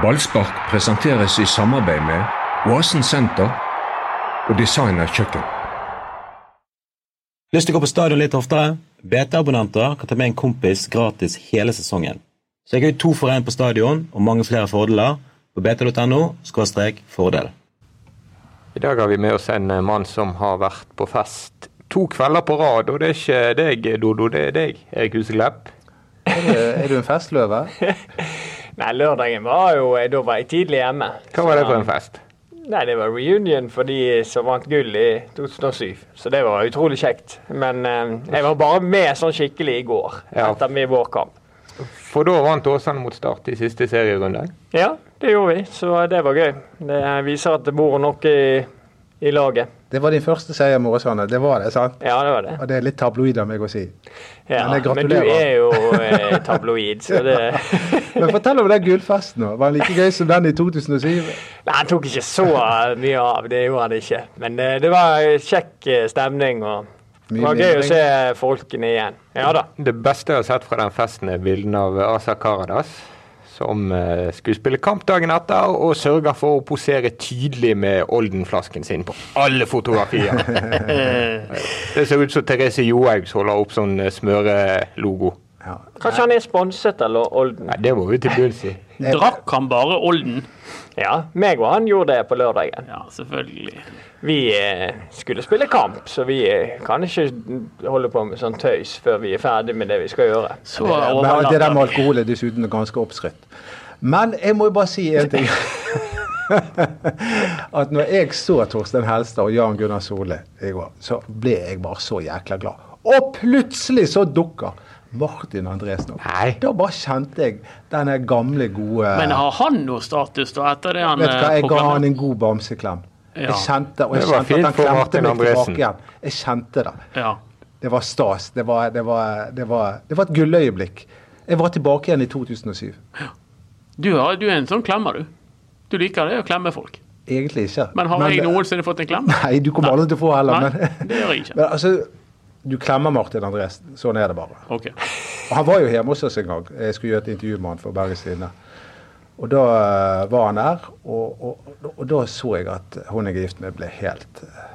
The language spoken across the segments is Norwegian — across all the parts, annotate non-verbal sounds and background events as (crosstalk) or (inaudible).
Ballspark presenteres i samarbeid med Oasen senter og Designer kjøkken. Lyst til å gå på stadion litt oftere? BT-abonnenter kan ta med en kompis gratis hele sesongen. Så jeg har to for én på stadion og mange flere fordeler på bt.no fordel. I dag har vi med oss en eh, mann som har vært på fest to kvelder på rad. Og det er ikke deg, Dodo, det er deg, Erik Huseklepp. Er du, er du en festløve? (laughs) Nei, lørdagen var jo Da var jeg tidlig hjemme. Hva var det for en fest? Nei, Det var reunion for de som vant gull i 2007. Så det var utrolig kjekt. Men eh, jeg var bare med sånn skikkelig i går, Ja. etter min vårkamp. For da vant Åsane mot Start i siste serierunde. Ja, det gjorde vi, så det var gøy. Det viser at det bor noe i, i laget. Det var din første seier med Åsane. Det var det, sant? Ja, det var det. Og det er litt tabloid av meg å si. Ja, Men jeg men du er jo eh, tabloid, så det (laughs) Men fortell om den gullfesten. Var den like gøy som den i 2007? Nei, han tok ikke så mye av, det gjorde han ikke. Men eh, det var kjekk eh, stemning, og det var gøy å se folkene igjen. Ja da. Det beste jeg har sett fra den festen, er bildene av Asa Karadas. Som eh, skulle spille kamp dagen etter, og sørga for å posere tydelig med Olden-flasken sin på alle fotografier. (laughs) det ser ut som Therese Johaug holder opp sånn eh, smørelogo. Ja. Kanskje han er sponset eller Olden? Nei, det må vi til bunns i. (laughs) Drakk han bare Olden? Ja, meg og han gjorde det på lørdagen. Ja, selvfølgelig. Vi eh, skulle spille kamp, så vi eh, kan ikke holde på med sånn tøys før vi er ferdig med det vi skal gjøre. Så Men det der med alkohol er dessuten ganske oppskrytt. Men jeg må jo bare si en ting. (laughs) At når jeg så Torstein Helstad og Jan Gunnar Sole i går, så ble jeg bare så jækla glad. Og plutselig så dukker Martin Andresen opp. Nei. Da bare kjente jeg denne gamle, gode Men har han noe status da, etter det han Vet du hva, eh, jeg ga han en god bamseklem. Ja. Jeg kjente, og jeg Det var kjente fint at han klemte meg Andresen. tilbake igjen. Jeg kjente det. Ja. Det var stas. Det var, det var, det var, det var et gulløyeblikk. Jeg var tilbake igjen i 2007. Du, har, du er en sånn klemmer, du. Du liker det å klemme folk. Egentlig ikke. Men har jeg noensinne fått en klem? (laughs) Nei, du kommer aldri til å få heller. Nei, Men, det gjør jeg ikke. (laughs) men altså, du klemmer Martin Andresen. Sånn er det bare. Okay. Og han var jo hjemme hos oss en gang. Jeg skulle gjøre et intervju med han for Bergens Tidende. Og da eh, var han der, og, og, og da så jeg at hun jeg er gift med, ble helt eh,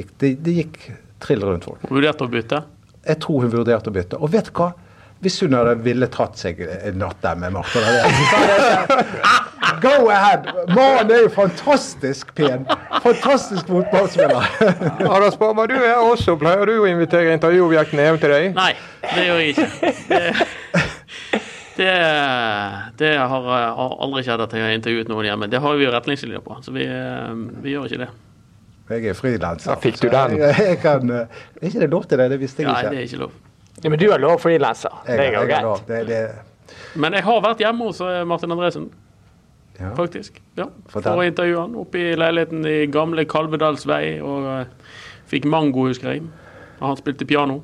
gikk, det, det gikk trill rundt folk. Vurderte å bytte? Jeg tror hun vurderte å bytte. Og vet du hva? Hvis hun hadde ville tatt seg en natt der med Martha (laughs) Go ahead! Mannen er jo fantastisk pen. Fantastisk fotballspiller. Anders Barmer, du er også. Pleier du å invitere intervjuobjektene hjem til deg? Nei, det gjør jeg ikke. Det, (laughs) det, det har har, aldri skjedd at jeg har intervjuet noen hjemme. Det har vi jo retningslinjer på, så vi, eh, vi gjør ikke det. Jeg er frilanser. Fikk du den. Jeg, jeg kan, eh, er ikke det lov til det? Det visste jeg Nei, ikke. det er ikke lov. Ja, men du er lov frilanser. Det er jo greit. Det, det, Men jeg har vært hjemme hos eh, Martin Andresen, ja. faktisk. Ja, for å intervjue han oppe i leiligheten i gamle Kalvedalsvei. Og uh, fikk mango, husker jeg. Og han spilte piano.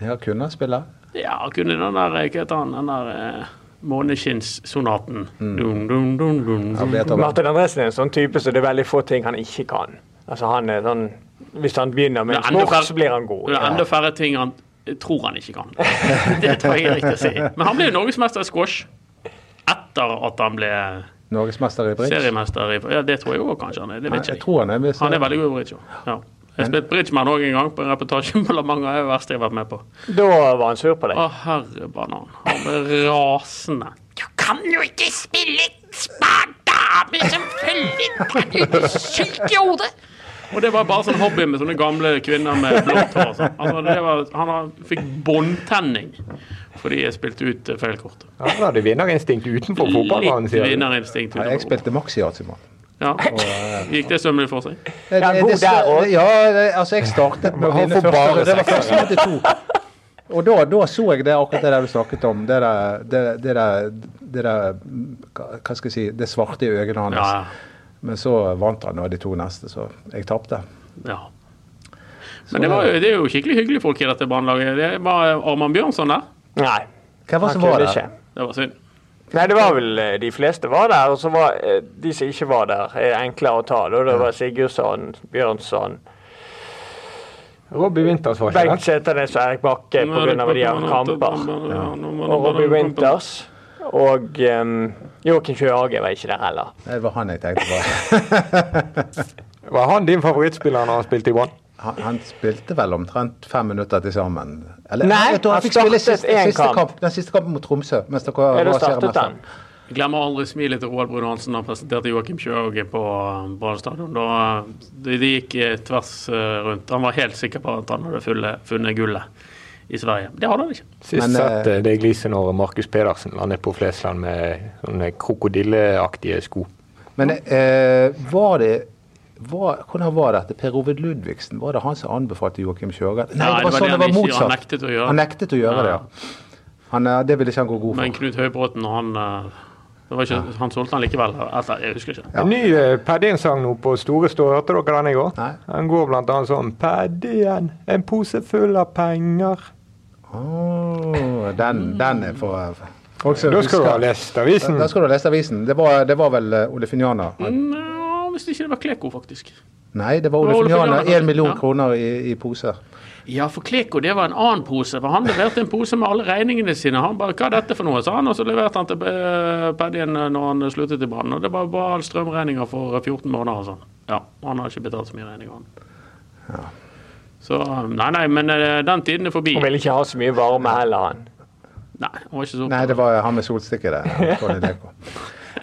ja, kunne han spille? Ja, kunne den der, eh, hva heter han, den der eh, Måneskinnssonaten. Mm. Martin Andresen er en sånn type så det er veldig få ting han ikke kan. Altså han er sånn Hvis han begynner med en sport, så blir han god. Det er enda færre ting han tror han ikke kan. (laughs) Det tror jeg er riktig å si. Men han ble jo norgesmester i squash etter at han ble Norgesmester i bridge? seriemester i Ja, det tror jeg òg kanskje han er. Det Nei, vet ikke jeg jeg. tror han er Han er veldig god i bridge. òg. Ja. Jeg spilte Bridgeman òg en gang på en reportasje på La Manga. Det er det verste jeg har vært med på. Da var han sur på deg. Å, herre banan. Han ble rasende. Du kan jo ikke spille smart dame som følger deg syk i hodet! Og det var bare sånn hobby med sånne gamle kvinner med blått hår. sånn. Altså, det var, han fikk båndtenning fordi jeg spilte ut eh, feil kort. Ja, da hadde vinnerinstinkt utenfor fotballbanen, sier du. vinnerinstinkt. Ja, jeg spilte maxi-yatzymann. Ja. Gikk det sømmelig for seg? Ja, det, det, også. Ja, det- altså jeg startet med å vinne får bare Det var første 92. Og da, da så jeg det akkurat det der du snakket om. Det der, det, det der, det der Hva skal jeg si Det svarte i øynene hans. Ja, Men så vant han og de to neste, så jeg tapte. ja. Men det, var, det er jo skikkelig hyggelige folk i dette brannlaget. Det var Arman Bjørnson der. Nei. Hva var det som var det? ikke. Det var synd. Nei, det var vel eh, de fleste var der, og så var eh, de som ikke var der, er enklere å ta. Da det var Sigurdsson, Bjørnson, Robbie Winters var ikke Bengt det? Seternes og Erik Bakke pga. de har kamper. Og Robbie Winters. Og um, Joakim Sjøhage var ikke der heller. Det var han jeg tenkte på. (laughs) (laughs) Var han din favorittspiller når han spilte i Brann? Han, han spilte vel omtrent fem minutter til sammen. Eller, Nei, jeg tror han fikk spille startet siste, siste kamp. kamp. Den siste kampen mot Tromsø. Mens dere var seriemester. han. Jeg glemmer aldri smilet til Roald Brun Hansen da han presenterte Joakim Kjøge på uh, Brann stadion. Da de, gikk eh, tvers eh, rundt. Han var helt sikker på at han hadde funnet gullet i Sverige. Det hadde han ikke. Sist Men, sett eh, det gliset når Markus Pedersen landet på Flesland med sånne krokodilleaktige sko. Men eh, var det var, Hvordan var dette? Per Ovid Ludvigsen, var det han som anbefalte Joakim Sjøgard? Nei, det var sånn det var motsatt. Han nektet å gjøre. Han nektet å gjøre det, ja. Han, eh, det ville ikke han gå god for. Men. Knut Høybråten han eh, det var ikke, Han solgte han likevel. Altså, jeg husker ikke. Ja. En ny uh, Paddien-sang nå på Store Stå, hørte dere den i går? Nei. Den går blant annet sånn Paddien, en pose full av penger. Oh, den, den er for Da skal du ha lest avisen. Da skal du ha lest avisen. Det var, det var vel uh, Ole Finiana? Mm, ja, hvis ikke det var Kleko, faktisk. Nei, det var Ole Det var Ole Finiana. Finiana, Én million ja. kroner i, i poser. Ja, for Kleko det var en annen pose. for Han leverte en pose med alle regningene sine. Han bare 'Hva er dette for noe?' sa han, og så leverte han til Paddyen Paddien eh, når han sluttet i Brann. Og det var bare strømregninger for eh, 14 måneder og sånn. Ja, han har ikke betalt så mye regninger, han. Ja. Så Nei, nei, men eh, den tiden er forbi. Han ville ikke ha så mye varme heller, han. Nei, han var ikke så Nei, det var han med solstikket. Tony Deko.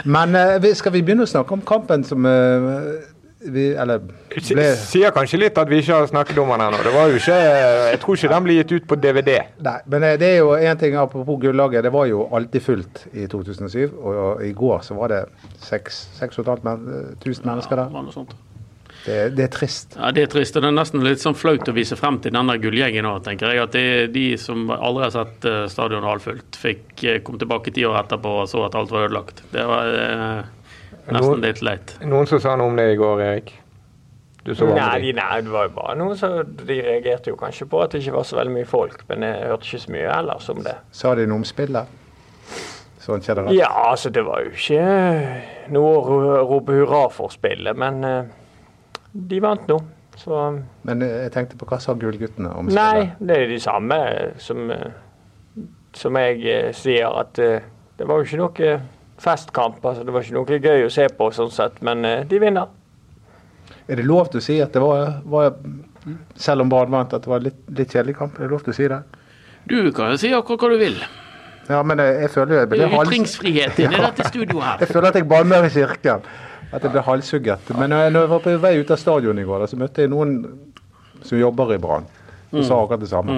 Men uh, skal vi begynne å snakke om kampen som uh, vi Eller ble Sier kanskje litt at vi ikke har snakket om den ennå. Det var jo ikke Jeg tror ikke den blir gitt ut på DVD. Nei, men eh, det er jo en ting apropos gullaget. Det var jo alltid fullt i 2007. Og i går så var det 6500 mennesker der. sånt. Det, det er trist. Ja, Det er trist. og Det er nesten litt sånn flaut å vise frem til denne gullgjengen nå, tenker jeg. At det de som aldri har sett stadionet stadion halvfullt, fikk eh, kom tilbake ti år etterpå og så at alt var ødelagt. Det var eh, nesten litt leit. Noen som sa noe om det i går, Erik? Du så Nei, de, nei, det var jo bare noe så De reagerte jo kanskje på at det ikke var så veldig mye folk, men jeg hørte ikke så mye ellers om det. Sa de noe om spillet? Sånn generelt? Ja, altså, det var jo ikke noe å rope hurra for spillet, men eh, de vant nå. Så Men eh, jeg tenkte på hva sa gullguttene om Nei, spillet? det er de samme som, eh, som jeg eh, sier, at det var jo ikke noe festkamp. altså Det var ikke noe gøy å se på, sånn sett, men de vinner. Er det lov til å si at det var, var selv om Brann vant, at det var litt, litt kjedelig kamp? Er det lov til å si det? Du kan jo si akkurat hva du vil. Ja, men jeg, jeg føler jo jeg Det er ytringsfrihet inne i dette studioet her. (laughs) Jeg føler at jeg banner i kirken. At jeg ble halshugget. Men når jeg, var på vei ut av stadionet i går, så møtte jeg noen som jobber i Brann. Som sa akkurat det samme.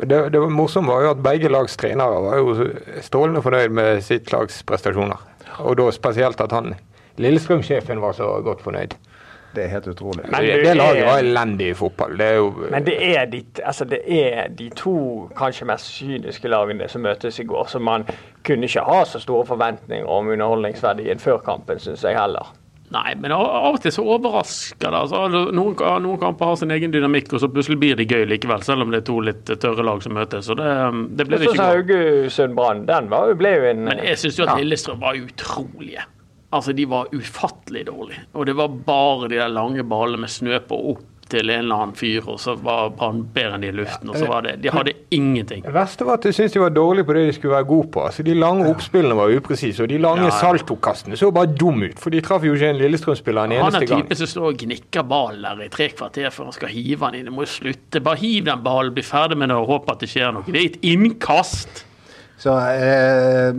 Det, det var morsomt var jo at begge lags trenere var jo strålende fornøyd med sitt lags prestasjoner. Og da spesielt at han Lillestrøm-sjefen var så godt fornøyd. Det er helt utrolig. Men det, det laget var elendig i fotball. Det er jo Men det er, de, altså det er de to kanskje mest kyniske lagene som møtes i går. Så man kunne ikke ha så store forventninger om underholdningsverdien før kampen, syns jeg heller. Nei, men av og til så overrasker det. Altså, noen, noen kamper har sin egen dynamikk, og så plutselig blir det gøy likevel. Selv om det er to litt tørre lag som møtes. Så det, det ble det ikke som bra. Haugesund-Brann, den var, ble jo en Men jeg syns jo at Lillestrøm var utrolige. Altså, de var ufattelig dårlige. Og det var bare de der lange ballene med snø på opp til en eller annen fyr, og så var han bedre enn de i luften. Og så var det De hadde ingenting. Det verste var at jeg syntes de var dårlige på det de skulle være gode på. Altså, de lange oppspillene var upresise, og de lange Ja, ja. saltokastene så bare dumme ut. For de traff jo ikke en Lillestrøm-spiller en Han er eneste gang. typen som står og gnikker ballen der i tre kvarter før han skal hive den inn. Det må jo slutte. Bare hiv den ballen, bli ferdig med det og håpe at det skjer noe. Det er et innkast. Så eh,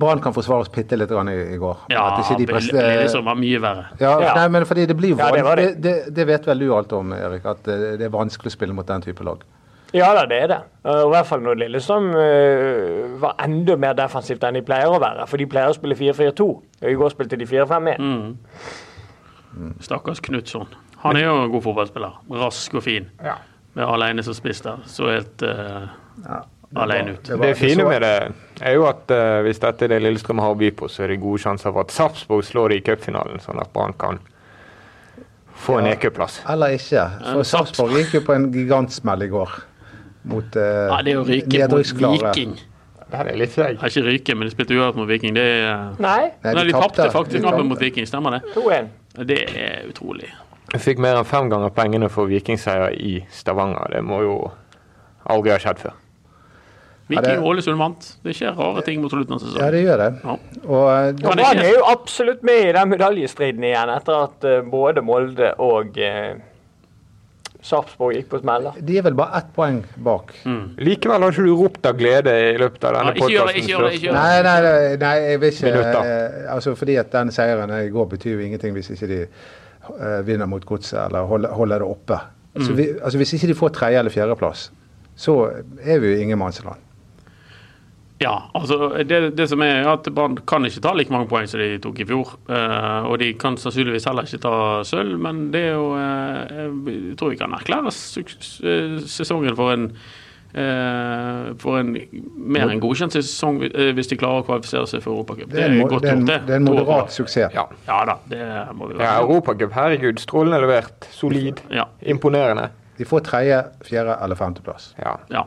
Brann kan forsvare oss bitte litt i, i går. Ja, At ikke de preste- Lillestrøm var mye verre. ja, Ja. Nei, men fordi det blir Ja, det det, det. det, vet vel du alt om, Erik, at det, det er vanskelig å spille mot den type lag. Ja da, det er det. Uh, I hvert fall når Lillestrøm uh, var enda mer defensivt enn de pleier å være. For de pleier å spille 4-4-2. I går spilte de 4-5-1. Stakkars Knutson. Han er jo en god fotballspiller. Rask og fin. Ja. Med alene som spiss der. Så helt uh... Ja, alene ut. var- Det fine med det er jo at uh, hvis dette er det Lillestrøm har å by på, så er det gode sjanser for at Sarpsborg slår det i cupfinalen, sånn at Brann kan få en Ja. EQ-plass. Eller ikke. For Sarpsborg gikk jo på en gigantsmell i går. Mot uh, Ja, det er å ryke mot. Viking. Det er litt seig. Ikke ryke, men de spilte uavgjort mot Viking. Det er, Nei, Nei, Nei, de tapte faktisk De kampen mot Viking, stemmer det? 2-1. Det er utrolig. Jeg fikk mer enn fem ganger pengene for vikingseier i Stavanger. Det må jo aldri ha skjedd før. Viking Ålesund vant. Det skjer rare ting mot slutten av Ja, det gjør det. Ja. Og han Brann er jo absolutt med i den medaljestriden igjen, etter at eh, både Molde og eh, Sarpsborg gikk på smeller. de er vel bare ett poeng bak. Likevel har ikke du ropt av glede i løpet av denne ja, podkasten. Nei, nei, nei, nei jeg vil ikke Minutter. eh, altså Fordi at den seieren i går betyr jo ingenting hvis ikke de eh, vinner mot Godset eller holder, holder det oppe. Mm. Vi, altså Hvis ikke de får tredje- eller fjerdeplass, så er vi jo ingenmannsland. Ja, altså det, det som er at Brann kan ikke ta like mange poeng som de tok i fjor. eh, og de kan sannsynligvis heller ikke ta sølv, men det er jo eh, Jeg tror vi kan erklære eh, sesongen for en eh, for en mer enn godkjent sesong eh, hvis de klarer å kvalifisere seg for Europacup. Det er det er gjort, det. det er en moderat suksess. Ja. Ja da, det må vi Ja. Europacup, herregud. Strålende levert. Solid. Ja. Imponerende. De får tredje, fjerde eller femteplass. Ja. ja.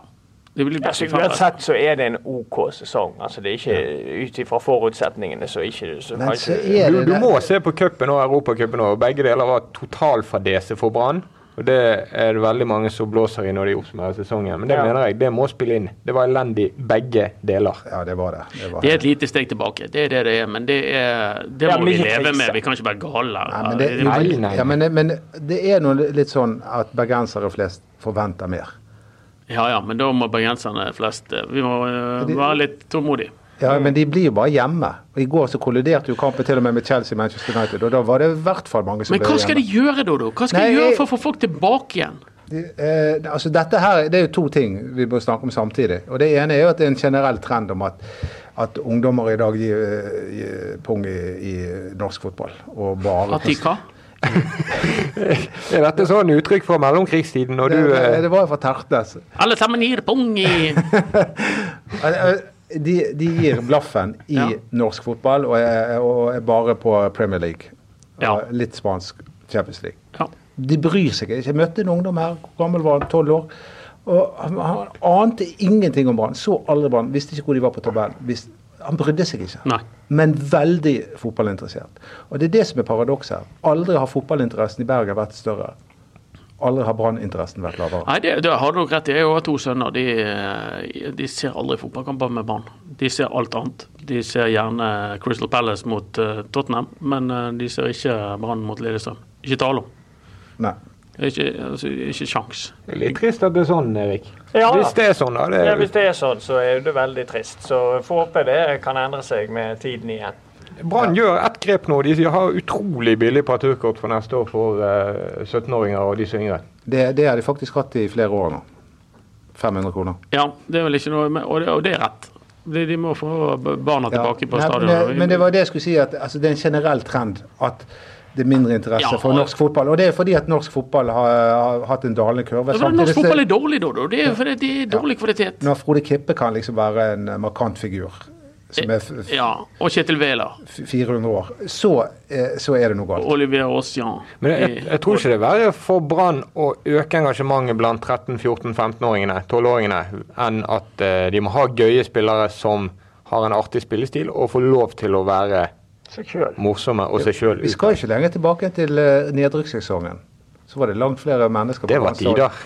Altså, uansett så er det en OK sesong. Altså, det er ikke Ut ifra forutsetningene så ikke så Men så er Du, du det- må se på cupen og Europacupen òg. Begge deler var totalfadese for Brann. Og Det er det veldig mange som blåser i når de oppsummerer sesongen. Men det Ja. mener jeg, det må spille inn. Det var elendig begge deler. Ja, det var det. Det, var Det er et lite steg tilbake, det er det det er. Men det, er, det Ja, må men vi leve med. Vi kan ikke være gale. Nei, men det, Nei, nei. Ja, men, men det er noe litt sånn at bergensere flest forventer mer. Ja ja, men da må bergenserne flest eh, Vi må eh, være litt tålmodige. Ja, Men de blir jo bare hjemme. Og I går så kolliderte jo kampen til og med med Chelsea-Manchester United, og da var det i hvert fall mange som ble hjemme. Men hva skal de gjøre da? Hva skal Nei, de gjøre for å få folk tilbake igjen? Eh, altså dette her, Det er jo to ting vi bør snakke om samtidig. Og Det ene er jo at det er en generell trend om at, at ungdommer i dag gir, eh, gir pung i, i norsk fotball. Og bare At de hva? Er dette sånn uttrykk fra mellomkrigstiden når det, du det, eh, det var jo fra Tertnes. Alle sammen gir pung i (laughs) Eh, De, de gir blaffen i Ja. norsk fotball og er, og er bare på Premier League. Ja. Litt spansk Champions League. ja. De bryr seg ikke. Jeg møtte en ungdom her, hvor gammel var han? Tolv år. Og han, han ante ingenting om Brann. Så aldri Brann. Visste ikke hvor de var på tabellen. Visste- Han brydde seg ikke. Nei. Men veldig fotballinteressert. Og det er det som er paradokset her. Aldri har fotballinteressen i Bergen vært større. Aldri har branninteressen vært lavere. Nei, det, det har du nok rett i. Jeg har to sønner. De, eh, de ser aldri fotballkamper med barn. De ser alt annet. De ser gjerne Crystal Palace mot uh, Tottenham, men uh, de ser ikke Brann mot Lillestrøm. Ikke tale om. Nei. Ikke, altså, ikke sjans. Det er litt trist at det er sånn, Erik. Ja. Hvis det er sånn, da. Det, Ja, Hvis det er sånn, så er det veldig trist. Så får håpe det kan endre seg med tiden igjen. Brann gjør ett grep nå. De har utrolig billig parturkort for neste år for eh, 17-åringer og de som er yngre. Det, det har de faktisk hatt i flere år nå. 500 kroner. Ja, det er vel ikke noe med, og, det, og det er rett. De, de må få barna Ja. tilbake på Nei, stadion. Men det, men det var det jeg skulle si, at altså, det er en generell trend at det er mindre interesse Ja, for norsk fotball. Og det er fordi at norsk fotball har, har hatt en dalende kurve. Ja, men norsk fotball er dårlig, da. da. Det er fordi det er dårlig kvalitet. Når Frode Kippe kan liksom være en eh, markant figur, som er f f Ja, og Kjetil Wæler. 400 år, så, eh, så er det noe galt. Olivier Aussian. Men jeg, jeg tror ikke det er verre for Brann å øke engasjementet blant 13-14-15-åringene, 12-åringene, enn at eh, de må ha gøye spillere som har en artig spillestil, og få lov til å være. Morsomme og seg sjøl. Vi skal ikke lenger tilbake til eh, nedrykkssesongen. Så var det langt flere mennesker på Det var tider.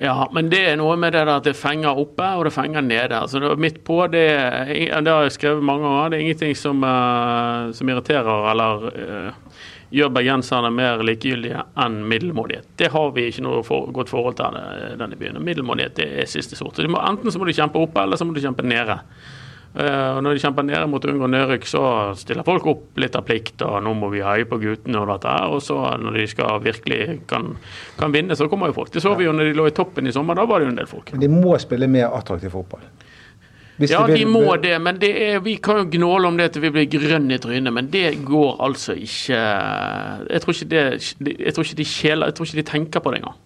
Ja, men det er noe med det der at det fenger oppe og det fenger nede. Altså det, midt på, det, det har jeg skrevet mange ganger, det er ingenting som, uh, som irriterer eller uh, gjør bergenserne mer likegyldige enn middelmådighet. Det har vi ikke noe for, godt forhold til denne byen. Middelmådighet det er siste sort. Så må, enten så må du kjempe oppe, eller så må du kjempe nede. Eh, og når de kjemper nede mot å unngå nedrykk, så stiller folk opp litt av plikt, og nå må vi heie på guttene og dette her. Og så når de skal virkelig kan, kan vinne, så kommer jo folk. Det så vi jo når de lå i toppen i sommer, da var det jo en del folk. Men de må spille mer attraktiv fotball. Hvis Ja, de må det, men det er, vi kan jo gnåle om det til vi blir grønne i trynet, men det går altså ikke Jeg tror ikke, det, jeg tror ikke de kjeler, jeg tror ikke de tenker på det engang.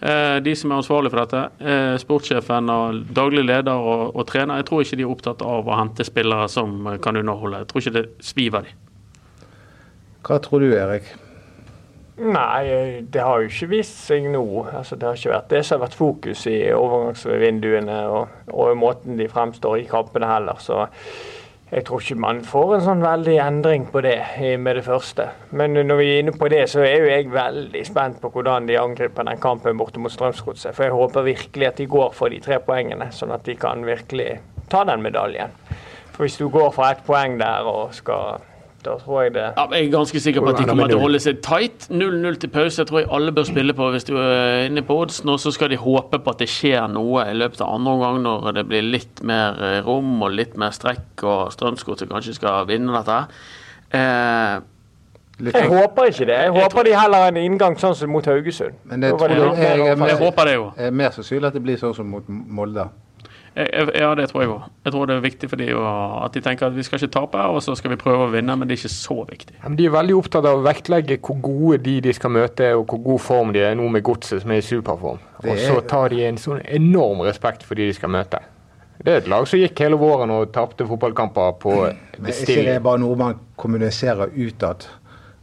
Eh, De som er ansvarlig for dette, eh, sportssjefen og daglig leder og, og trener, jeg tror ikke de er opptatt av å hente spillere som kan underholde. Jeg tror ikke det sviver de. Hva tror du, Erik? Nei, det har jo ikke vist seg nå. Altså, det har ikke vært det som har vært fokus i overgangsvinduene og, og måten de fremstår i kampene heller. Så jeg tror ikke man får en sånn veldig endring på det med det første. Men når vi er inne på det, så er jo jeg veldig spent på hvordan de angriper den kampen borte mot Strømsgodset. For jeg håper virkelig at de går for de tre poengene, sånn at de kan virkelig ta den medaljen. For hvis du går for ett poeng der og skal Da tror jeg det Ja, jeg er ganske sikker på at de er kommer til å holde seg tight. 0-0 til pause jeg tror jeg alle bør spille på hvis du er inne på oddsen. Og så skal de håpe på at det skjer noe i løpet av andre omgang når det blir litt mer eh, rom og litt mer strekk, og Strømsgodset kanskje skal vinne dette. Eh, Litt Jeg sånn- håper ikke det. Jeg håper de heller har en inngang sånn som mot Haugesund. Men det det jeg- jeg, jeg jeg håper det jo. er mer sannsynlig at det blir sånn som mot Molde. Ja, det tror jeg òg. Jeg tror det er viktig for dem at de tenker at vi skal ikke tape, og så skal vi prøve å vinne, men det er ikke så viktig. Men De er veldig opptatt av å vektlegge hvor gode de de skal møte og hvor god form de er nå med godset som er i superform. Er... Og så tar de en sånn enorm respekt for de de skal møte. Det er et lag som gikk hele våren og tapte fotballkamper på Men er ikke det er bare noe man kommuniserer utad?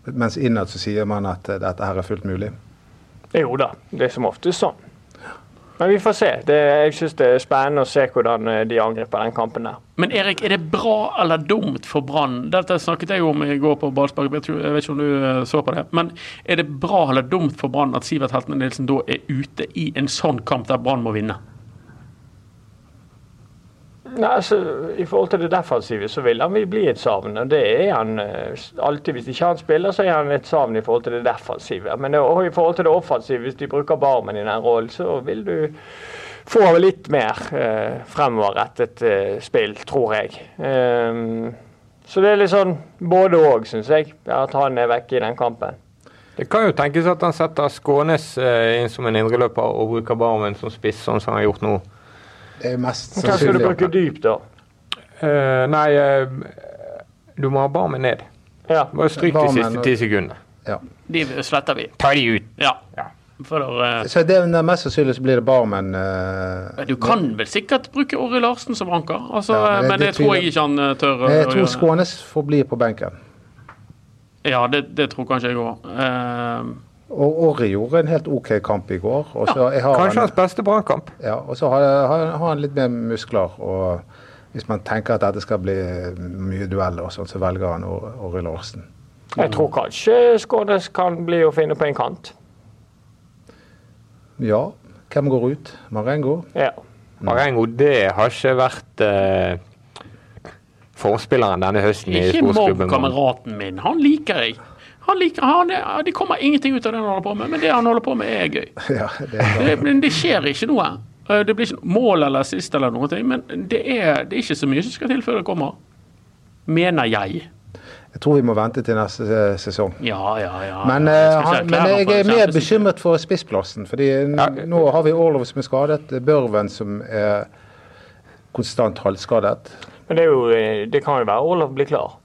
Mens innad så sier man at eh, dette her er fullt mulig. Jo da, det er som oftest sånn. Men vi får se. Det, jeg syns det er spennende å se hvordan eh, de angriper den kampen der. Men Erik, er det bra eller dumt for Brann? Dette snakket jeg om i går på ballspark, jeg, jeg vet ikke om du eh, så på det. Men er det bra eller dumt for Brann at Sivert Heltene Nilsen da er ute i en sånn kamp der Brann må vinne? Nei, altså, I forhold til det defensive så vil han bli et savn. og Det er han eh, alltid. Hvis ikke han spiller, så er han et savn i forhold til det defensive. Men det, og i forhold til det offensive, hvis de bruker Barmen i den rollen, så vil du få litt mer eh, fremoverrettet eh, spill, tror jeg. Um, så det er litt sånn både òg, syns jeg, at han er vekke i den kampen. Det kan jo tenkes at han setter Skånes eh, inn som en indreløper og bruker Barmen som spiss, sånn som han har gjort nå. Det er mest sannsynlig. Hva skal du bruke dyp, da? Uh, nei, uh, du må ha Barmen ned. Ja. Bare stryk de siste ti sekundene. Ja. De sletter vi. Ta de ut. Ja. Ja. For uh, Så det er mest sannsynlig så blir det Barmen du kan vel sikkert bruke Orri Larsen som anker, altså, Ja, men det- men det, det tror jeg ikke han tør jeg å tror Skånes Skånes forblir på benken. Ja, det, det tror kanskje jeg òg. Og Orri gjorde en helt OK kamp i går. Og så jeg har Kanskje han, hans beste brannkamp. ja, og så har, har, har han litt mer muskler. Og hvis man tenker at dette skal bli mye dueller, og sånn, så velger han Or- Orri Larsen. Jeg tror kanskje Skånes kan bli å finne på en kant. Ja, hvem går ut? Marengo? Ja. Marengo, det har ikke vært eh, forspilleren denne høsten i Ikke mobb kameraten min. Han liker jeg. Han liker, han det kommer ingenting ut av det han holder på med, men det han holder på med, er gøy. (laughs) Ja, det er. Det, men det skjer ikke noe. Eh, Det blir ikke mål eller assist eller noe, men det er, det er ikke så mye som skal til før det kommer. Mener jeg. Jeg tror vi må vente til neste eh, sesong. Ja, ja, ja. Men, Jeg eh, ikke han, men jeg er mer bekymret for spissplassen. fordi nå har vi Orlov som er skadet, Børven som er konstant halvskadet. Men det, er jo, det kan jo være Orlov blir klar.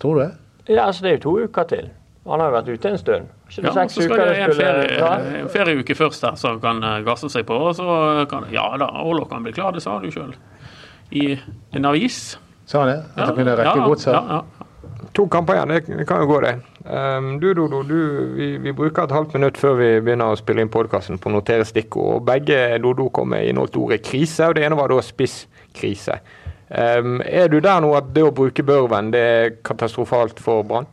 Tror du det? Ja, altså Det er jo to uker til. Han har jo vært ute en stund. Ikke det Ja, seks så skal uker det en, ferie, ferieuke først der som kan eh, gasse seg på. Og så kan Ja da, Orlov kan bli klar, det sa du sjøl. I en avis. Sa han det? At han kunne rekke ja, godset? ja, ja. To kamper igjen, det, det kan jo gå, det. Um, du, Dodo, du, vi, vi bruker et halvt minutt før vi begynner å spille inn podkasten på å notere stikkord. og Begge Dodo kom med inneholdt ordet krise, og det ene var da spisskrise. Um, er du der nå at det å bruke Børven det er katastrofalt for Brann?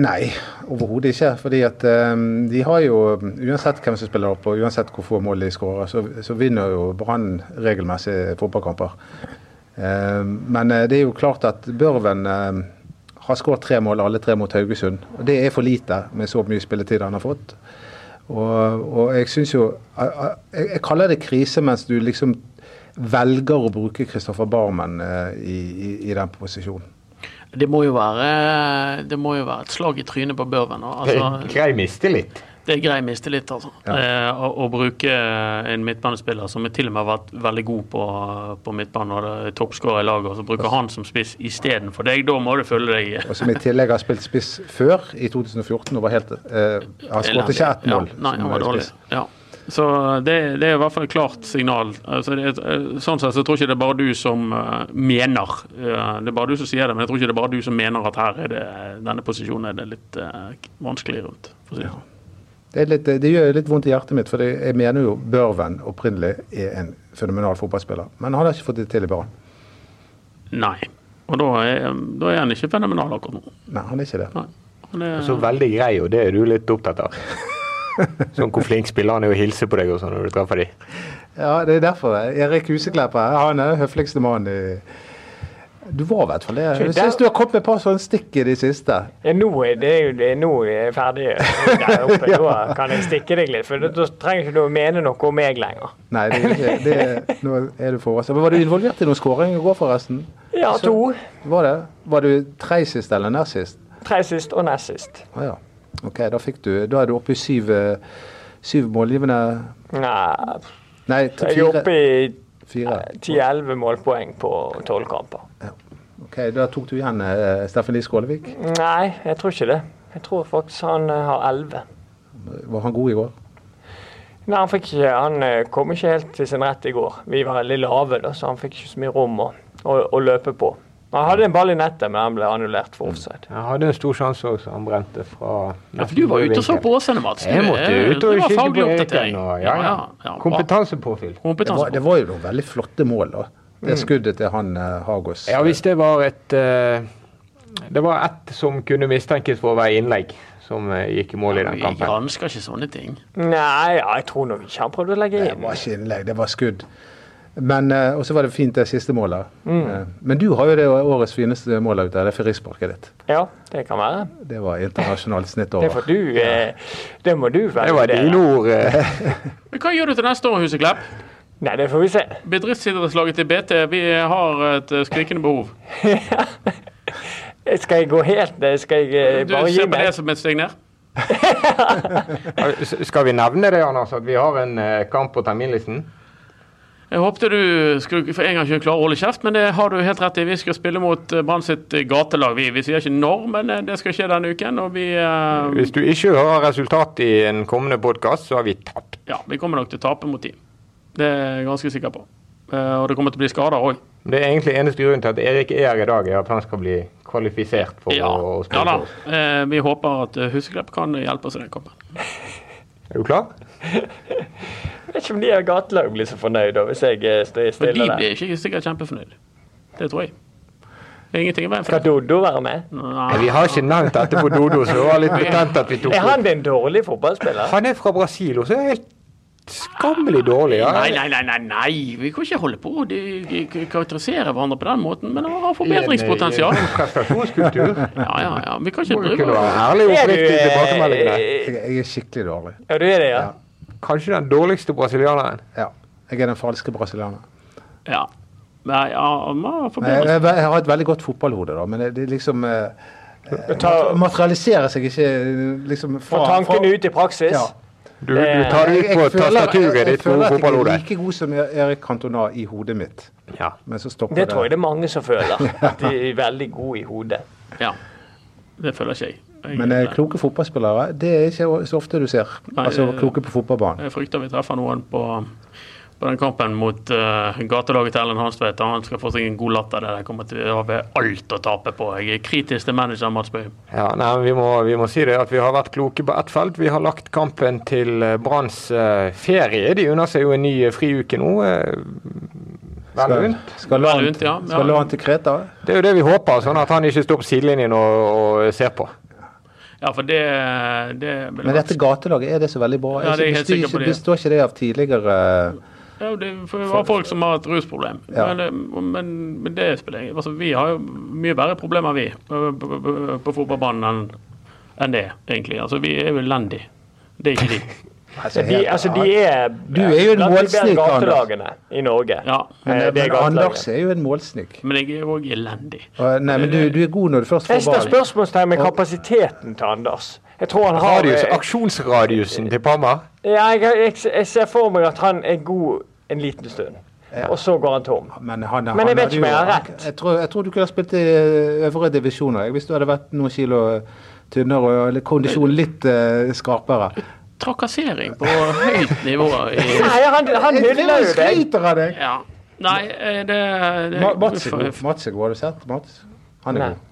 Nei, overhodet ikke. fordi at um, de har jo, uansett hvem som spiller opp og uansett hvor få mål de skårer, så, så vinner jo Brann regelmessig fotballkamper. Um, men eh, det er jo klart at Børven um, har skåret tre mål, alle tre mot Haugesund. og Det er for lite med så mye spilletid han har fått. Og, og jeg syns jo jeg, jeg kaller det krise mens du liksom velger å bruke Kristoffer Barmen eh, i, i, i den posisjonen. Det må jo være Det må jo være et slag i trynet på Børven. Altså, Grei mistillit. det er grei mistillit, altså. Ja. Eh, å, å bruke en midtbanespiller som til og med har vært veldig god på, på midtbanen og er toppskårer i laget, og så bruker han som spiss istedenfor deg. Da må du følge deg (laughs) Og som i tillegg har spilt spiss før, i 2014, og var helt eh, Har skåret ikke ett mål. Ja, nei, han var dårlig. Ja. Så det, det er i hvert fall et klart signal. Altså det, er- sånn sett så tror jeg ikke det er bare du som eh, mener. eh, det er bare du som sier det, men jeg tror ikke det er bare du som mener at her er det, denne posisjonen er det litt eh, vanskelig rundt. For å si det. sånn. Det, er litt, det gjør litt vondt i hjertet mitt, for jeg mener jo Børven opprinnelig er en fenomenal fotballspiller. Men han har ikke fått det til i Brann. Nei. Og da er, da er han ikke fenomenal akkurat nå. Nei, han er ikke det. Nei. Han er, Så veldig grei, og det er du litt opptatt av. (laughs) Sånn hvor flink spiller han er å hilse på deg og sånn når du treffer dem. Ja, det er derfor. Erik Husekleppa, han er den høfligste mannen i Du var i hvert fall det. Jeg syns du har kommet med et par sånne stikk i de siste. Ja, nå er det jo det, nå er jeg ferdig (laughs) der oppe. Da kan jeg stikke deg litt, for da trenger ikke du å mene noe om meg lenger. Nei, det det, det. Nå er du for oss. Men Var du involvert i noen skåring i går, forresten? Ja, Så- to. Var det? Var du tredje sist eller nest sist? Tre sist og nest sist. Ah, ja. Ok, da fikk du Da er du oppe i syv, eh, syv målgivende Nei, Nei, jeg er oppe i. 10-11 målpoeng på tolv kamper. Ok, Da tok du igjen uh, Steffen Lie Skålevik. Nei, jeg tror ikke det. Jeg tror faktisk han uh, har 11. Var han god i går? Nei, han, fikk han eh, kom ikke helt til sin rett i går. Vi var veldig lave, da, så han fikk ikke så mye rom å, å, å løpe på. Han hadde en ball i nettet, men han ble annullert for offside. Han hadde en stor sjanse også, han brente fra ja, for du var ute og så på Åsane, Mats. Jeg måtte Det- ut og det kikke på. Eken. Og, ja, ja. ja. Kompetansepåfyll. Det var, det var jo noen veldig flotte mål, da. Det skuddet til han uh, Hagos. Ja, hvis det var et uh, Det var ett som kunne mistenkes for å være innlegg, som eh, gikk i mål i den Vi kampen. gransker ikke sånne ting. Nei, ja, jeg tror nok ikke han prøvde å legge inn. Det var ikke innlegg, det var skudd. Men, eh, Og så var det fint det siste målet. Mm. Men du har jo det årets fineste mål ute, det er frisparket ditt. Ja, det kan være. Det var internasjonalt snitt Det får over. du (laughs) eh, Det må du være. Det var dine ord. eh. (laughs) Hva gjør du til neste år, Huseklepp? Nei, det får vi se. Bedriftsidrettslaget til BT, vi har et eh, skrikende behov. (laughs) Skal jeg gå helt ned? Skal jeg bare gi meg? Du ser på det som et steg ned? Skal vi nevne det, Anders, at vi har en eh, kamp på terminlisten? Jeg håpte du skulle for en gang skyld klare å holde kjeft, men det har du helt rett i. Vi skal spille mot eh, Brann sitt eh, gatelag. Vi, vi sier ikke når, men eh, det skal skje denne uken. Vi, uh... Hvis du ikke hører resultat i en kommende podkast, så har vi tapt. ja, vi kommer nok til å tape mot dem. Det er jeg ganske sikker på. Uh, Og det kommer til å bli skader òg. Det er egentlig eneste grunnen til at Erik er her i dag, er at han skal bli kvalifisert for Ja, å ja spille. da. Uh, Vi håper at Huseklepp kan hjelpe oss i den kampen. (laughs) Er du klar? Jeg vet ikke om de av gatelag blir så fornøyd da, hvis jeg eh, står de stille der. blir ikke sikkert kjempefornøyd. Det tror jeg. Ingenting å Skal Dodo være med? Nei, vi har ikke nevnt dette på Dodo, så det var litt betent at vi tok Er han en dårlig fotballspiller? Han er fra Brasil, og så er han helt skammelig dårlig. Ja. Nei, nei, nei, nei, nei. Vi kan ikke holde på å de- de karakterisere hverandre på den måten, men han har forbedringspotensial. En prestasjonskultur. Ja, ja, ja. Vi kan ikke Må kunne være ærlig og oppriktig tilbakemeldingene. eh, Jeg, er skikkelig dårlig. Ja, du er det, ja? Kanskje den dårligste brasilianeren. Ja. Jeg er den falske brasilianeren. Ja. Nei, ja, man Nei, Jeg, jeg, jeg har et veldig godt fotballhode, da, men det, det liksom eh, tar, materialiserer seg ikke liksom fra få tankene ut i praksis. Ja. Du, du tar det ut på tastaturet jeg, ditt føler gode at jeg er like god som Erik Cantona i hodet mitt, Ja. men så stopper Det tror jeg det er mange som føler. (laughs) At de er veldig gode i hodet. Ja. Det føler ikke jeg. Men jeg, kloke fotballspillere, det er ikke så ofte du ser. Nei, Altså eh, kloke på fotballbanen. Jeg frykter vi treffer noen på, på den kampen mot uh, gatelaget til Ellen Hanstvedt. Han skal få seg en god latter. der. Det kommer til å være alt å tape på. Jeg er kritisk til manager Mats Bøy. Ja, nei, vi må, vi må si det at vi har vært kloke på ett felt. Vi har lagt kampen til eh, Branns uh, ferie. De unner seg jo en ny eh, friuke nå. Skal Skal, la han, unt, ja. skal Ja. la han til Kreta? Det er jo det vi håper, sånn at han ikke står på sidelinjen og, og ser på. Ja, for det, det Men dette gatelaget, er det så veldig bra? Ja, det er helt sikker på det. Består ikke det av tidligere Ja, det var folk som har et rusproblem. Ja. Men, det- men, men det spiller ingen altså, Vi har jo mye verre problemer, vi, på, på, fotballbanen enn det, egentlig. Altså, Vi er jo elendige. Det er ikke de. (laughs) altså, De, altså, de er Du er jo en målsnik, Anders. i Norge. Ja, Men, Eh, men. Anders er jo en målsnik. Men jeg er òg elendig. Uh, nei, men du, du er god når du først Jeg får stiller ballen. spørsmålstegn med kapasiteten til Anders. Jeg tror han har Radius, eh, aksjonsradiusen til Pamma? ja, jeg, jeg, jeg ser for meg at han er god en liten stund, og så går han tom. Men, han, Men jeg han vet ikke om jeg har rett. Jeg tror, jeg tror du kunne ha spilt i øvre divisjoner hvis du hadde vært noen kilo tynnere og eller kondisjonen litt uh, skarpere. Trakassering på høyt nivå. I, (laughs) Nei, han, han hyller jo deg. av deg! ja. Nei, eh, det, det Ma- Mats er god. Mats er god. Har du sett Mats? Han er Nei. god.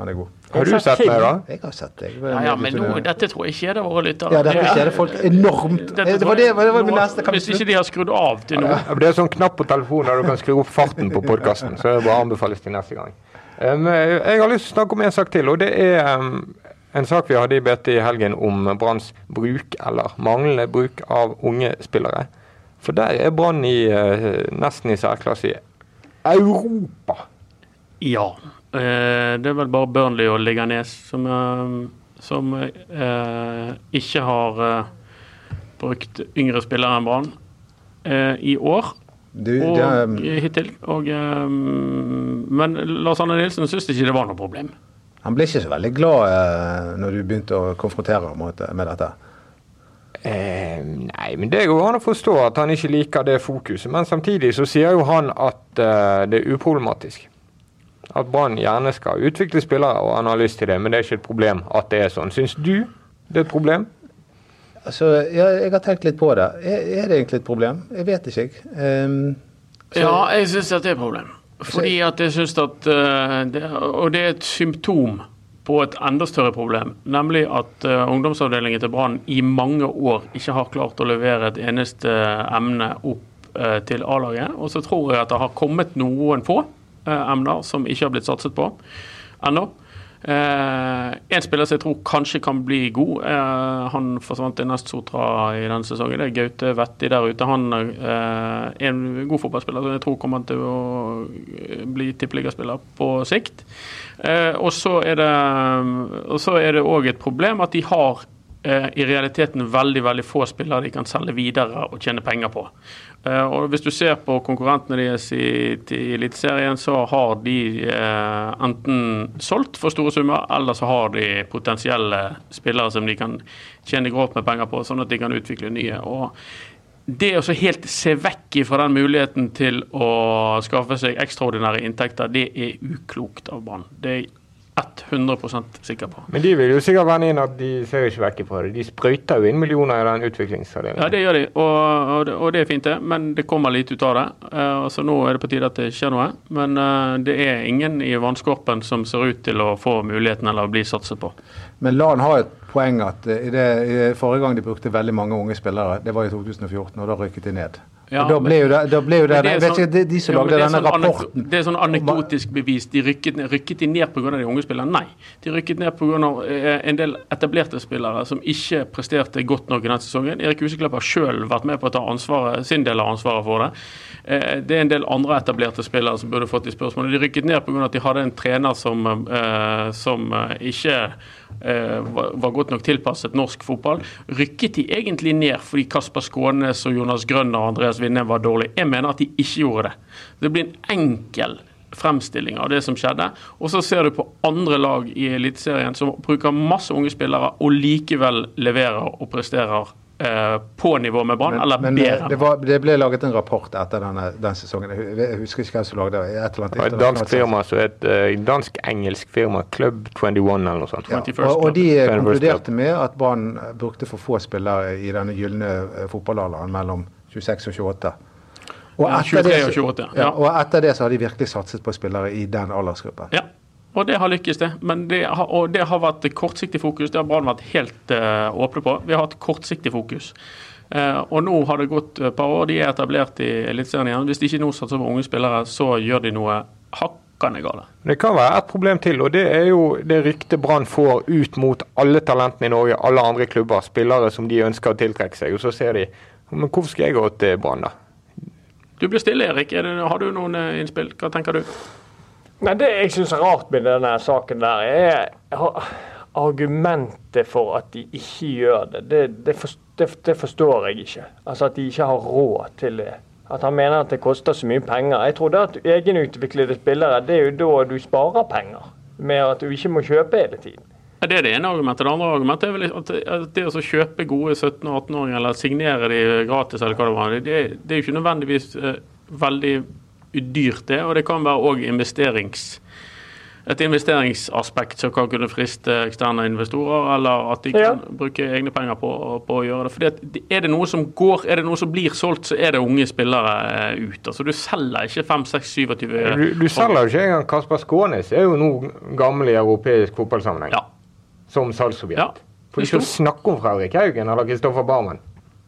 Han er god. Har du sett meg, da? Jeg har sett deg. Ja, ja, men nå, dette tror jeg kjeder våre lyttere. Ja, dette kjeder folk enormt. Dette Det tror var det, det var min neste kan Hvis ikke de har skrudd av til nå. Ja, Det er sånn knapp på telefonen der du kan skru opp farten på podkasten. Så det bare anbefales til neste gang. Um, jeg har lyst til å snakke om en sak til, og det er um, en sak vi hadde i BT i helgen om Branns bruk, eller manglende bruk, av unge spillere. For der er Brann i, eh, nesten i særklasse i Europa. Ja. Eh, det er vel bare Burnley og Liganes som, eh, som eh, ikke har brukt yngre spillere enn Brann eh, i år. Du, Og det, hittil. Og, eh, men Lars Anne Nilsen syns ikke det var noe problem. Han ble ikke så veldig glad eh, når du begynte å konfrontere ham med dette. Eh, nei, men det går an å forstå at han ikke liker det fokuset. Men samtidig så sier jo han at eh, det er uproblematisk. At Brann gjerne skal utvikle spillere, og han har lyst til det. Men det er ikke et problem at det er sånn. Syns du det er et problem? Altså, jeg, jeg har tenkt litt på det. Er, er det egentlig et problem? Jeg vet ikke, jeg. Um, så- Ja, jeg syns det er et problem. Fordi at jeg synes at eh, det, Og det er et symptom på et enda større problem. Nemlig at eh, ungdomsavdelingen til Brann i mange år ikke har klart å levere et eneste emne opp eh, til A-laget. Og så tror jeg at det har kommet noen få eh, emner som ikke har blitt satset på ennå. Eh, en spiller som jeg tror kanskje kan bli god, eh, han forsvant i Nest Sotra i denne sesongen. Det er Gaute Vetti der ute. Han eh, er en god fotballspiller som jeg tror kommer til å eh, bli tippeligaspiller på sikt. Eh, og så er det òg et problem at de har i realiteten veldig veldig få spillere de kan selge videre og tjene penger på. Eh, og Hvis du ser på konkurrentene deres i, i Eliteserien, så har de eh, enten solgt for store summer, eller så har de potensielle spillere som de kan tjene grovt med penger på, sånn at de kan utvikle nye. og det å så helt se vekk fra den muligheten til å skaffe seg ekstraordinære inntekter, det er uklokt av Brann. Det 100% sikker på. Men de vil jo sikkert vende inn at de ser ikke vekk fra det. De sprøyter jo inn millioner i den utviklingsavdelingen. Ja, det gjør de, og, og, det, og det er fint, det. Men det kommer lite ut av det. Uh, så nå er det på tide at det skjer noe. Men uh, det er ingen i vannskorpen som ser ut til å få muligheten eller bli satset på. Men LAN har et poeng at eh, i det, i forrige gang de brukte veldig mange unge spillere, det var i 2014, og da rykket de ned. Ja, og da ble jo det, da ble jo det, det er vet sånn- ikke, de, som lagde denne sånn rapporten Det er sånn anekdotisk bevis. De rykket, rykket de ned pga. de unge spillerne? Nei. De rykket ned pga. en del etablerte spillere som ikke presterte godt nok i den sesongen. Erik Huseklepp har sjøl vært med på å ta ansvaret, sin del av ansvaret for det. Eh, Det er en del andre etablerte spillere som burde fått de spørsmålene. De rykket ned pga. at de hadde en trener som, eh, som eh, ikke eh, var, var godt nok tilpasset norsk fotball. Rykket de egentlig ned fordi Kasper Skånes og Jonas Grønner og Andreas Winnem var dårlige? Jeg mener at de ikke gjorde det. Det blir en enkel fremstilling av det som skjedde. Og så ser du på andre lag i Eliteserien som bruker masse unge spillere og likevel leverer og presterer eh, på nivå med Brann, eller men eh, bedre. det, var, det ble laget en rapport etter denne, den sesongen. Jeg, husker ikke hvem som lagde det. Et eller annet et dansk firma så et eh, dansk-engelsk firma Club 21 eller noe sånt. Ja, og, og de konkluderte med at Brann brukte for få spillere i denne gylne eh, fotballalderen mellom 26 og 28. Og etter, 23 det, og 28, ja, ja. og etter det så har de virkelig satset på spillere i den aldersgruppen. Ja, og det har lykkes, det. Men det har, og det har vært kortsiktig fokus. Det har Brann vært helt uh, åpne på. Vi har hatt kortsiktig fokus. Uh, og nå har det gått et par år. De er etablert i Eliteserien igjen. Hvis de ikke nå satser på unge spillere, så gjør de noe hakkende gale. Det kan være et problem til, og det er jo det ryktet Brann får ut mot alle talentene i Norge, alle andre klubber, spillere som de ønsker å tiltrekke seg. Og så ser de Men hvorfor skal jeg gå til Brann, da? Du blir stille, Erik. Er det, har du noen eh, innspill? Hva tenker du? Men det jeg syns er rart med denne saken der, er argumentet for at de ikke gjør det. Det, det, for, det, forstår jeg ikke. Altså at de ikke har råd til det. At han mener at det koster så mye penger. Jeg tror det at egenutviklede spillere, det er jo da du sparer penger. Med at du ikke må kjøpe hele tiden. Det er det ene argumentet. Det andre argumentet er vel at det å kjøpe gode 17- og 18-åringer, eller signere de gratis, eller hva det var, det, det er jo ikke nødvendigvis eh, veldig dyrt, det. Og det kan være òg investerings et investeringsaspekt som kan kunne friste eksterne investorer, eller at de kan Ja. bruke egne penger på, på å gjøre det. Fordi at Er det noe som går, er det noe som blir solgt, så er det unge spillere eh, ut. Altså Du selger ikke 5-6-27 Du, du selger jo ikke engang Kasper Skånes, er jo nå gammel i europeisk fotballsammenheng, Ja, som salgsobjekt. Ja. For ikke å snakke om Fredrik Haugen eller Kristoffer Barmen.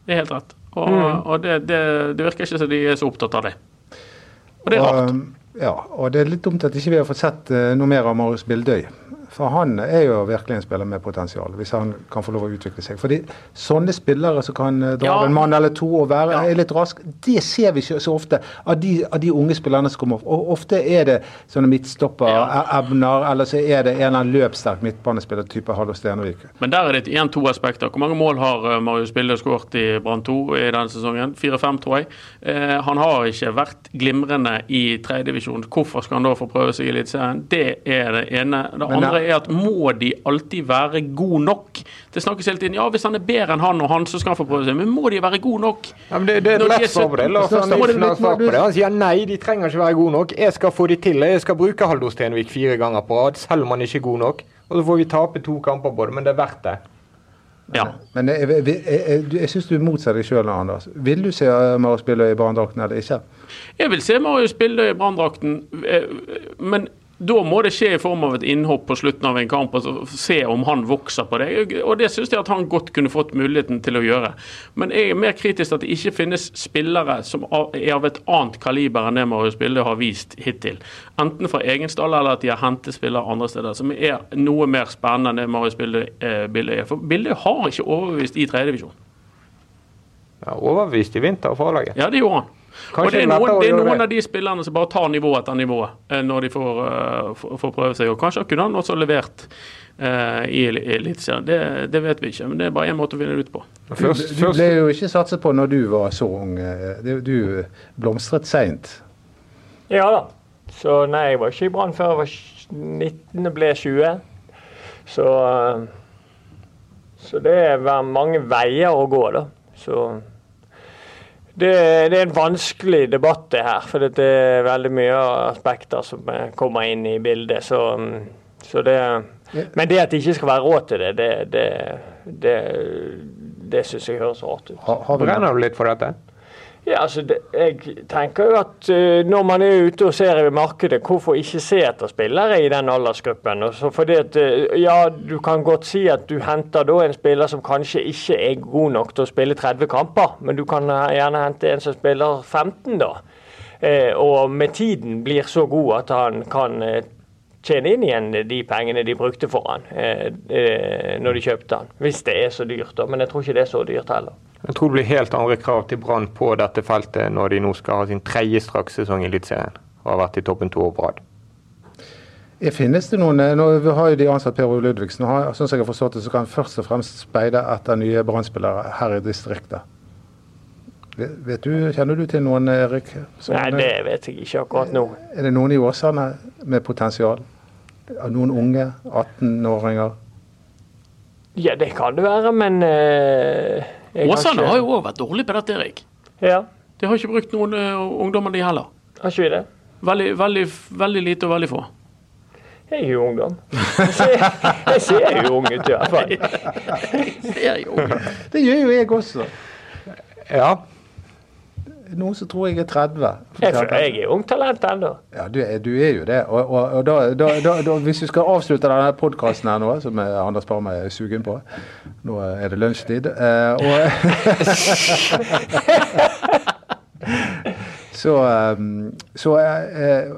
det er helt rett. Og, Mm. og det, det, det virker ikke som de er så opptatt av det. Og det er rart. Ja, og det er litt dumt at ikke vi har fått sett eh, noe mer av Marius Bildøy. For han er jo virkelig en spiller med potensial, hvis han kan få lov å utvikle seg. Fordi sånne spillere som kan eh, dra Ja. en mann eller to og være Ja. litt rask, det ser vi ikke så ofte av de, av de unge spillerne som kommer opp. Og ofte er det sånne midtstopperevner, eller så er det en eller annen løpssterk midtbanespiller type Hallo Stenvik. Men der er det igjen to aspekter. Hvor mange mål har eh, Marius Bildøy skåret i Brann 2 i denne sesongen? Fire-fem, tror jeg. Eh, han har ikke vært glimrende i tredjedivisjon. Hvorfor skal han da få prøve seg i Eliteserien? Det er det ene. Det Men andre er at må de alltid være god nok? Det snakkes hele tiden ja, hvis han er bedre enn han og han, så skal han få prøve seg. Men må de være gode nok? Ja, men det, det er et lett svar på det. 17, Lars så Arne må det Nilsen har litt- svar på det. Han sier nei, de trenger ikke være gode nok. Jeg skal få de til. Jeg skal bruke Haldor Stenvik fire ganger på rad, selv om han ikke er god nok. Og så får vi tape to kamper på det, men det er verdt det. Ja. Men jeg, jeg, jeg, jeg, syns du motsetter deg sjøl, Anders. Vil du se eh, Marius Billøy i barnedrakten eller ikke? Jeg vil se Marius Billøy i branndrakten, eh, men da må det skje i form av et innhopp på slutten av en kamp og se om han vokser på det. Og Det syns jeg at han godt kunne fått muligheten til å gjøre. Men jeg er mer kritisk at det ikke finnes spillere som er av et annet kaliber enn det Marius Bilde har vist hittil. Enten fra egen stall eller at de har hentet spillere andre steder, som er noe mer spennende enn det Marius Bilde, eh, er. For Bilde har ikke overbevist i tredjedivisjon. Ja, overbevist i vinter og A-laget. Ja, det gjorde han. Kanskje og det er noen, det er noen det. av de spillerne som bare tar nivå etter nivå eh, når de får, eh, får, prøve seg. Og kanskje kunne han også levert uh, i Eliteserien. Det, det vet vi ikke, men det er bare én måte å finne det ut på. Du, Først, du ble jo ikke satset på når du var så ung. Du, blomstret seint. Ja da. Så nei, jeg var ikke i Brann før jeg var 19 og ble 20. Så Så det er mange veier å gå, da. Så det, det er en vanskelig debatt, det her. For det er veldig mye aspekter som eh, kommer inn i bildet. Så, mm, så det Men det at det ikke skal være råd til det, det, det, det, det syns jeg høres rart ut. Har, har du litt for dette? Ja, altså, det, Jeg tenker jo at uh, når man er ute og ser i markedet, hvorfor ikke se etter spillere i den aldersgruppen? Og fordi at, uh, ja, Du kan godt si at du henter da en spiller som kanskje ikke er god nok til å spille 30 kamper, men du kan eh, gjerne hente en som spiller 15, da. Uh, og med tiden blir så god at han kan tjene inn igjen de pengene de brukte for han når de kjøpte han. Hvis det er så dyrt, da. Men jeg tror ikke det er så dyrt heller. Jeg tror det blir helt andre krav til Brann på dette feltet når de nå skal ha sin tredje strakssesong i Eliteserien og har vært i toppen to år på rad. Eh, Finnes det noen, eh, nå vi har jo de ansatt Per Ove Ludvigsen, og sånn som jeg har forstått det, så kan han først og fremst speide etter nye Brann-spillere her i distriktet. Vet du, Kjenner du til noen, Erik? Sånne, Nei, det vet jeg ikke akkurat nå. Er det noen i Åsane med potensial? Noen unge 18-åringer? Ja, det kan det være, men eh, jeg Åsane ikke- har jo òg vært dårlig på dette, Erik. Ja, De har ikke brukt noen uh, ungdommer, de heller. har ikke vi det? Veldig, veldig, veldig lite og veldig få. Jeg er jo ungdom. Jeg ser, jeg ser jo ung ut i hvert fall. (laughs) Det gjør jo jeg også. Ja, Noen som tror jeg er 30. Jeg jeg er ung talent ennå. Ja, du du er jo det. Og, og, og da, da, da, hvis vi skal avslutte denne podkasten her nå, som er Anders Parma er sugen på Nå er det lunsjtid. Eh, og så (laughs) så, så eh,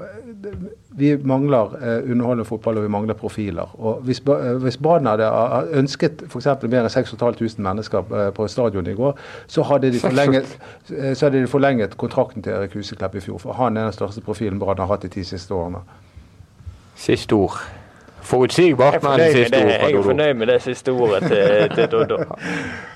vi mangler eh, underholdende fotball, og vi mangler profiler. Og Hvis, eh, hvis Brann hadde ha- ønsket f.eks. mer enn 6500 mennesker eh, på stadion i går, så hadde de forlenget, eh, så hadde de forlenget kontrakten til Erik Huseklepp i fjor. For han er den største profilen Brann har hatt de ti siste årene. siste ord. Forutsigbart, men siste ord jeg er fornøyd med det siste ordet til, til Doddo. (laughs)